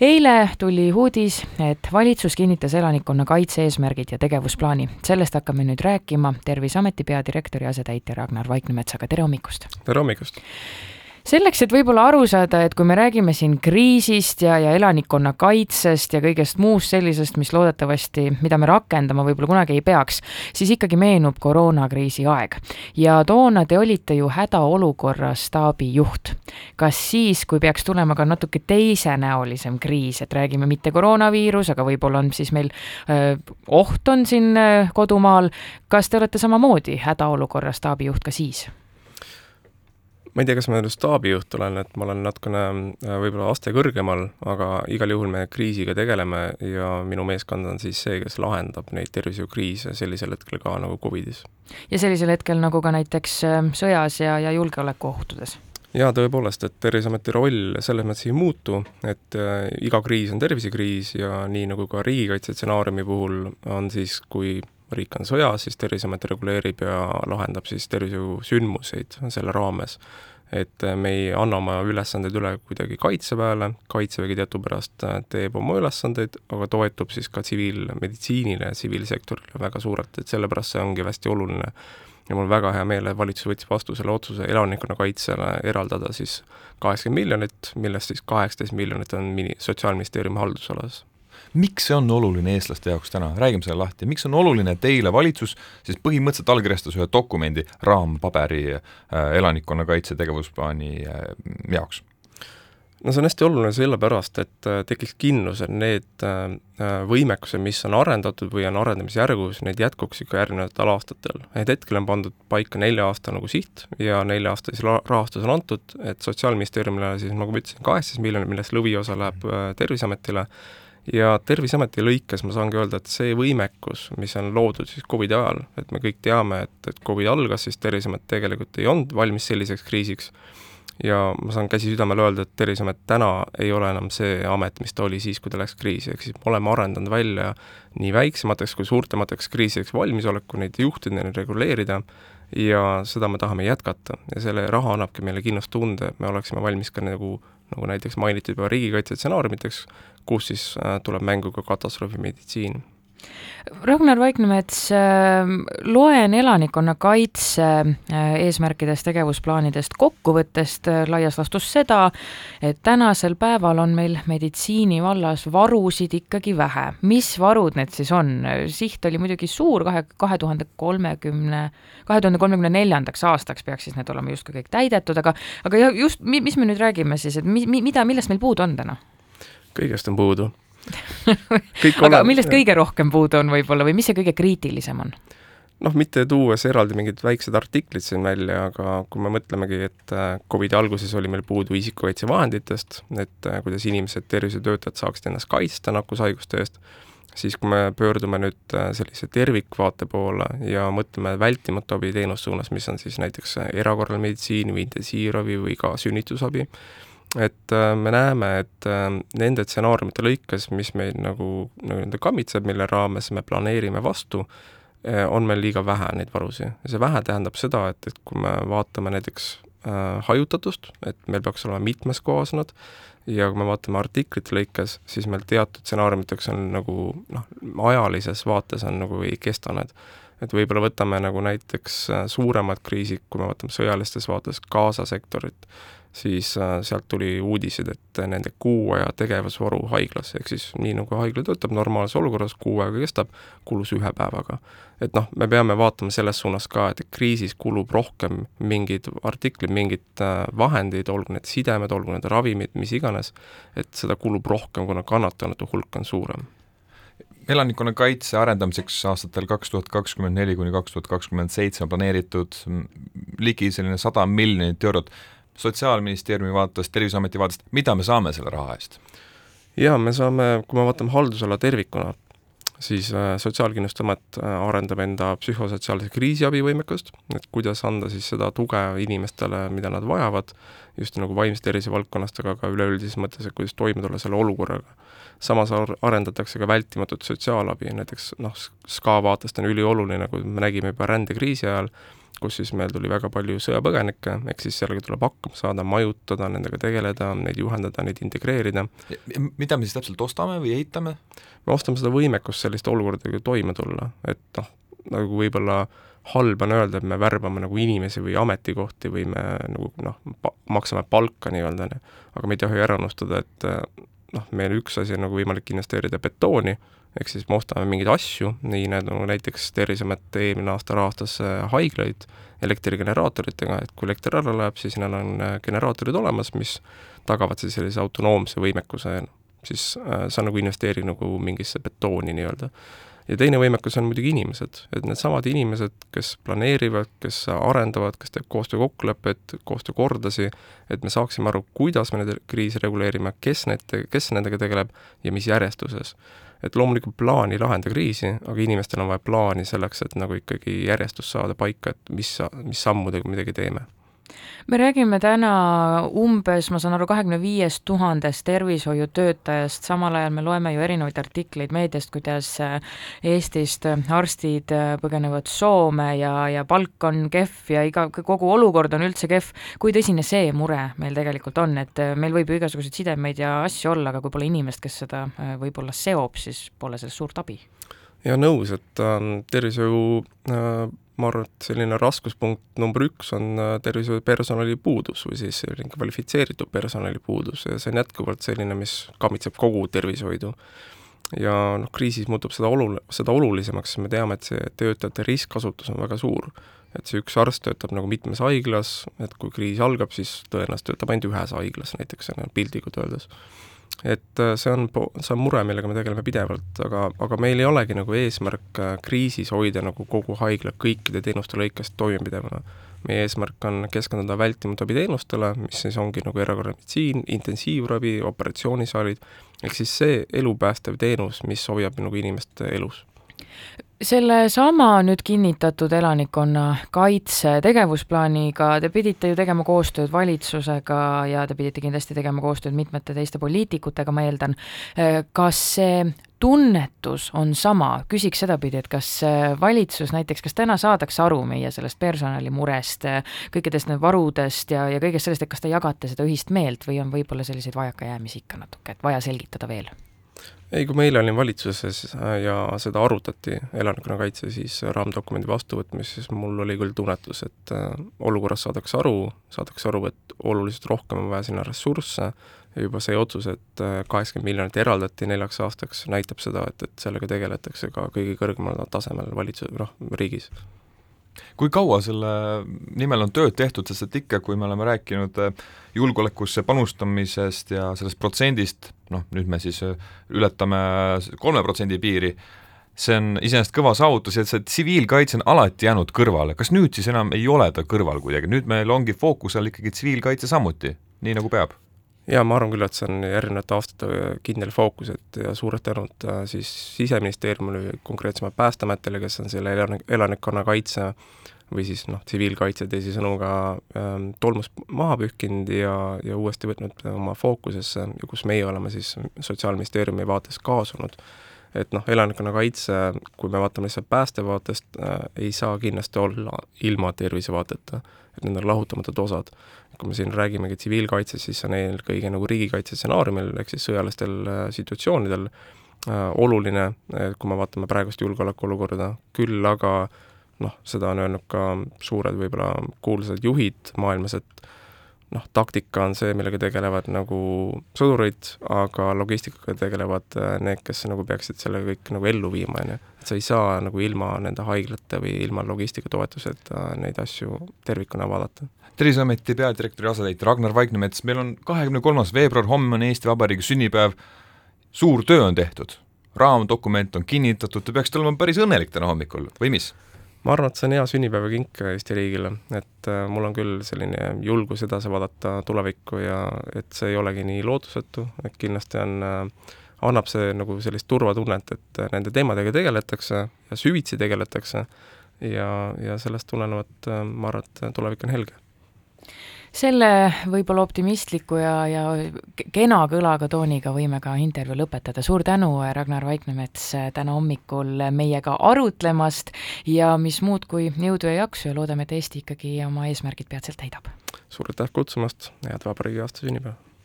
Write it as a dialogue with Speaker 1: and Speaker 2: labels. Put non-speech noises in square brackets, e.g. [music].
Speaker 1: eile tuli uudis, et valitsus kinnitas elanikkonnakaitse eesmärgid ja tegevusplaani. sellest hakkame nüüd rääkima Terviseameti peadirektori asetäitja Ragnar Vaiknemetsaga, tere hommikust!
Speaker 2: tere hommikust!
Speaker 1: Selleks, et võib-olla aru saada, et kui me räägime siin kriisist ja, ja elanikkonna kaitsest ja kõigest muust sellisest, mis loodetavasti, mida me rakendama võib-olla kunagi ei peaks, siis ikkagi meenub koroonakriisi aeg. ja toona te olite ju hädaolukorra staabi juht. kas siis, kui peaks tulema ka natuke teisenäolisem kriis, et räägime mitte koroonaviirus, aga võib-olla on siis meil öö, oht on siin öö, kodumaal, kas te olete samamoodi hädaolukorra staabi juht ka siis?
Speaker 2: Ma ei tea, kas ma nüüd staabijuht olen, et ma olen natukene äh, võib-olla aste kõrgemal, aga igal juhul me kriisiga tegeleme ja minu meeskond on siis see, kes lahendab neid tervishoiukriise sellisel hetkel ka nagu Covidis.
Speaker 1: ja sellisel hetkel nagu ka näiteks äh, sõjas ja, ja julgeolekuohtudes?
Speaker 2: jaa, tõepoolest, et Terviseameti roll selles mõttes ei muutu, et äh, iga kriis on tervisekriis ja nii nagu ka riigikaitse stsenaariumi puhul on siis, kui riik on sõjas, siis Terviseamet reguleerib ja lahendab siis tervishoiusündmuseid selle raames et me ei anna oma ülesandeid üle kuidagi Kaitseväele, Kaitsevägi teadupärast äh, teeb oma ülesandeid, aga toetub siis ka tsiviilmeditsiinile ja tsiviilsektorile väga suurelt, et sellepärast see ongi hästi oluline. ja mul on väga hea meel, et valitsus võttis vastu selle otsuse elanikkonnakaitsele eraldada siis kaheksakümmend miljonit, millest siis kaheksateist miljonit on mini-, Sotsiaalministeeriumi haldusalas
Speaker 3: miks see on oluline eestlaste jaoks täna, räägime selle lahti, miks on oluline, et eile valitsus siis põhimõtteliselt allkirjastas ühe dokumendi raampaberi äh, elanikkonnakaitse tegevusplaani äh, jaoks?
Speaker 2: no see on hästi oluline sellepärast, et äh, tekiks kindlus, et need võimekused, mis on arendatud või on arendamisjärgus, need jätkuks ikka järgnevatel aastatel. et hetkel on pandud paika nelja aasta nagu siht ja nelja aasta siis rahastus on antud, et Sotsiaalministeeriumile siis, nagu ma ütlesin, kaheksateist miljonit, millest lõviosa läheb Terviseametile, ja Terviseameti lõikes ma saangi öelda, et see võimekus, mis on loodud siis Covidi ajal, et me kõik teame, et, et Covid algas, siis Terviseamet tegelikult ei olnud valmis selliseks kriisiks. Ja ma saan käsi südamel öelda, et Terviseamet täna ei ole enam see amet, mis ta oli siis, kui ta läks kriisi, ehk siis me oleme arendanud välja nii väiksemateks kui suurtemateks kriisideks valmisoleku, neid juhtida, neid reguleerida, ja seda me tahame jätkata. Ja selle raha annabki meile kindlustunde, et me oleksime valmis ka nagu nagu näiteks mainiti juba riigikaitse stsenaariumiteks, kus siis äh, tuleb mängu ka katastroofimeditsiin
Speaker 1: Ragnar Vaiknemets, ähm, loen elanikkonnakaitse äh, eesmärkidest, tegevusplaanidest, kokkuvõttest äh, laias laastus seda, et tänasel päeval on meil meditsiini vallas varusid ikkagi vähe. mis varud need siis on? siht oli muidugi suur, kahe, kahe tuhande kolmekümne, kahe tuhande kolmekümne neljandaks aastaks peaks siis need olema justkui kõik täidetud, aga aga just, mis me nüüd räägime siis, et mi-, mida, millest meil puudu on täna?
Speaker 2: Kõigest on puudu [laughs]
Speaker 1: aga millest kõige rohkem puudu on võib-olla või mis see kõige kriitilisem on?
Speaker 2: noh, mitte tuues eraldi mingid väiksed artiklid siin välja, aga kui me mõtlemegi, et äh, Covidi alguses oli meil puudu isikukaitsevahenditest, et äh, kuidas inimesed, tervishoiutöötajad saaksid ennast kaitsta nakkushaiguste eest, siis kui me pöördume nüüd äh, sellise tervikvaate poole ja mõtleme vältimatu abi teenuse suunas, mis on siis näiteks erakorraline meditsiin või intensiivravi või ka sünnitusabi, et äh, me näeme, et äh, nende stsenaariumite lõikes, mis meid nagu, nagu nii-öelda kammitseb, mille raames me planeerime vastu, äh, on meil liiga vähe neid varusid. ja see vähe tähendab seda, et, et kui me vaatame näiteks äh, hajutatust, et meil peaks olema mitmes kohas nad, ja kui me vaatame artiklite lõikes, siis meil teatud stsenaariumiteks on nagu noh, ajalises vaates on nagu ei kesta need. et võib-olla võtame nagu näiteks suuremad kriisid, kui me vaatame sõjalistes vaates Gaza sektorit, siis äh, sealt tuli uudiseid, et nende kuu aja tegevusvaru haiglas, ehk siis nii nagu haigla töötab normaalses olukorras, kuu aega kestab, kulus ühe päevaga. et noh, me peame vaatama selles suunas ka, et kriisis kulub rohkem mingid artiklid, mingid äh, vahendid, olgu need sidemed, olgu need ravimid, mis iganes, et seda kulub rohkem, kuna kannatanute hulk on suurem
Speaker 3: elanikkonnakaitse arendamiseks aastatel kaks tuhat kakskümmend neli kuni kaks tuhat kakskümmend seitse on planeeritud ligi selline sada miljonit eurot Sotsiaalministeeriumi vaatest, Terviseameti vaatest, mida me saame selle raha eest?
Speaker 2: jaa, me saame, kui me vaatame haldusala tervikuna, siis äh, Sotsiaalkindlustusamet äh, arendab enda psühhosotsiaalse kriisiabi võimekust, et kuidas anda siis seda tuge inimestele, mida nad vajavad, just nagu vaimse tervise valdkonnast, aga ka üleüldises mõttes, et kuidas toime tulla selle olukorraga. samas ar-, arendatakse ka vältimatut sotsiaalabi, näiteks noh, SKA vaatest on ülioluline, kui me nägime juba rändekriisi ajal, kus siis meil tuli väga palju sõjapõgenikke, ehk siis sellega tuleb hakkama saada, majutada, nendega tegeleda, neid juhendada, neid integreerida.
Speaker 3: mida me siis täpselt ostame või ehitame?
Speaker 2: me ostame seda võimekust selliste olukordadega toime tulla, et noh, nagu võib-olla halb on öelda, et me värbame nagu inimesi või ametikohti või me nagu noh, maksame palka nii-öelda, aga me ei tohi ära unustada, et noh, meil üks asi on nagu võimalik investeerida betooni, ehk siis me ostame mingeid asju, nii nagu näiteks Terviseamet eelmine aasta rahastas äh, haiglaid elektrigeneraatoritega, et kui elekter ära läheb, siis neil on äh, generaatorid olemas, mis tagavad siis sellise autonoomse võimekuse, siis äh, sa nagu investeeri nagu mingisse betooni nii-öelda ja teine võimekus on muidugi inimesed, et needsamad inimesed, kes planeerivad, kes arendavad, kes teeb koostöökokkuleppeid, koostöökordasid, et me saaksime aru, kuidas me neid kriise reguleerime, kes need, kes nendega tegeleb ja mis järjestuses. Et loomulikult plaan ei lahenda kriisi, aga inimestel on vaja plaani selleks, et nagu ikkagi järjestus saada paika, et mis, mis sammudega midagi teeme
Speaker 1: me räägime täna umbes, ma saan aru, kahekümne viiest tuhandest tervishoiutöötajast, samal ajal me loeme ju erinevaid artikleid meediast, kuidas äh, Eestist arstid äh, põgenevad Soome ja, ja palk on kehv ja iga, kogu olukord on üldse kehv. kui tõsine see mure meil tegelikult on, et äh, meil võib ju igasuguseid sidemeid ja asju olla, aga kui pole inimest, kes seda võib-olla seob, siis pole sellest suurt abi?
Speaker 2: ja nõus, et äh, tervishoiu äh, ma arvan, et selline raskuspunkt number üks on äh, tervishoiupersonali puudus või siis selline kvalifitseeritud personali puudus ja see on jätkuvalt selline, mis kammitseb kogu tervishoidu. ja noh, kriisis muutub seda olul-, seda olulisemaks, sest me teame, et see töötajate ristkasutus on väga suur. et see üks arst töötab nagu mitmes haiglas, et kui kriis algab, siis tõenäoliselt töötab ainult ühes haiglas näiteks, piltlikult öeldes et äh, see on, see on mure, millega me tegeleme pidevalt, aga, aga meil ei olegi nagu eesmärk äh, kriisis hoida nagu kogu haigla kõikide teenuste lõikes toimepidevana. meie eesmärk on keskenduda vältimatu abiteenustele, mis siis ongi nagu erakorraline meditsiin, intensiivravi, operatsioonisaalid, ehk siis see elupäästev teenus, mis hoiab nagu inimest elus
Speaker 1: sellesama nüüd kinnitatud elanikkonna kaitse tegevusplaaniga te pidite ju tegema koostööd valitsusega ja te pidite kindlasti tegema koostööd mitmete teiste poliitikutega, ma eeldan. kas see tunnetus on sama, küsiks sedapidi, et kas valitsus näiteks, kas täna saadakse aru meie sellest personalimurest, kõikidest need varudest ja, ja kõigest sellest, et kas te jagate seda ühist meelt või on võib-olla selliseid vajakajäämisi ikka natuke, et vaja selgitada veel?
Speaker 2: Ei, kui ma eile olin valitsuses äh, ja seda arutati, elanikkonnakaitse siis raamdokumendi vastuvõtmises, siis mul oli küll tunnetus, et äh, olukorras saadakse aru, saadakse aru, et oluliselt rohkem on vaja sinna ressursse. Ja juba see otsus, et äh, kaheksakümmend miljonit eraldati neljaks aastaks, näitab seda, et, et sellega tegeletakse ka kõige kõrgemal tasemel valitsuse, noh, riigis
Speaker 3: kui kaua selle nimel on tööd tehtud, sest et ikka, kui me oleme rääkinud äh, julgeolekusse panustamisest ja sellest protsendist, noh, nüüd me siis äh, ületame kolme protsendi piiri, see on iseenesest kõva saavutus ja see tsiviilkaitse on alati jäänud kõrvale, kas nüüd siis enam ei ole ta kõrval kuidagi, nüüd meil ongi fookus all ikkagi tsiviilkaitse samuti, nii nagu peab?
Speaker 2: Jaa, ma arvan küll, et see on erinevate aastate kindel fookus, et ja suured tänud äh, siis Siseministeeriumile, konkreetsemalt Päästeametile, kes on selle elanik-, elanikkonnakaitse või siis noh, tsiviilkaitse teisisõnu ka ähm, tolmust maha pühkinud ja, ja uuesti võtnud oma fookusesse ja kus meie oleme siis Sotsiaalministeeriumi vaates kaasunud. et noh, elanikkonnakaitse, kui me vaatame lihtsalt pääste vaatest äh,, ei saa kindlasti olla ilma tervisevaateta, et need on lahutamatud osad kui me siin räägimegi tsiviilkaitsest, siis on eelkõige nagu riigikaitse stsenaariumil, ehk siis sõjalistel äh, situatsioonidel äh, oluline, kui me vaatame praegust julgeolekuolukorda, küll aga noh, seda on öelnud ka suured võib-olla kuulsad juhid maailmas, et noh, taktika on see, millega tegelevad nagu sõdurid, aga logistikaga tegelevad äh, need, kes nagu peaksid selle kõik nagu ellu viima, on ju. et sa ei saa nagu ilma nende haiglate või ilma logistika toetuseta neid asju tervikuna vaadata
Speaker 3: terviseameti peadirektori asetäitja Ragnar Vaiknemets, meil on kahekümne kolmas veebruar, homme on Eesti Vabariigi sünnipäev, suur töö on tehtud, raamdokument on kinnitatud, te peaksite olema päris õnnelik täna hommikul, või mis?
Speaker 2: Ma arvan, et see on hea sünnipäevakink Eesti riigile, et äh, mul on küll selline julgus edasi vaadata tulevikku ja et see ei olegi nii lootusetu, et kindlasti on äh, annab see nagu sellist turvatunnet, et äh, nende teemadega tegeletakse ja süvitsi tegeletakse. Ja, ja sellest tulenevalt ma arvan, et tulevik on helge
Speaker 1: selle võib-olla optimistliku ja, ja kena kõlaga tooniga võime ka intervjuu lõpetada. suur tänu, Ragnar Vaiknemets, täna hommikul meiega arutlemast ja mis muud kui jõudu ja jaksu ja loodame, et Eesti ikkagi oma eesmärgid peatselt täidab.
Speaker 2: suur aitäh kutsumast, head vabariigi aasta sünnipäeva!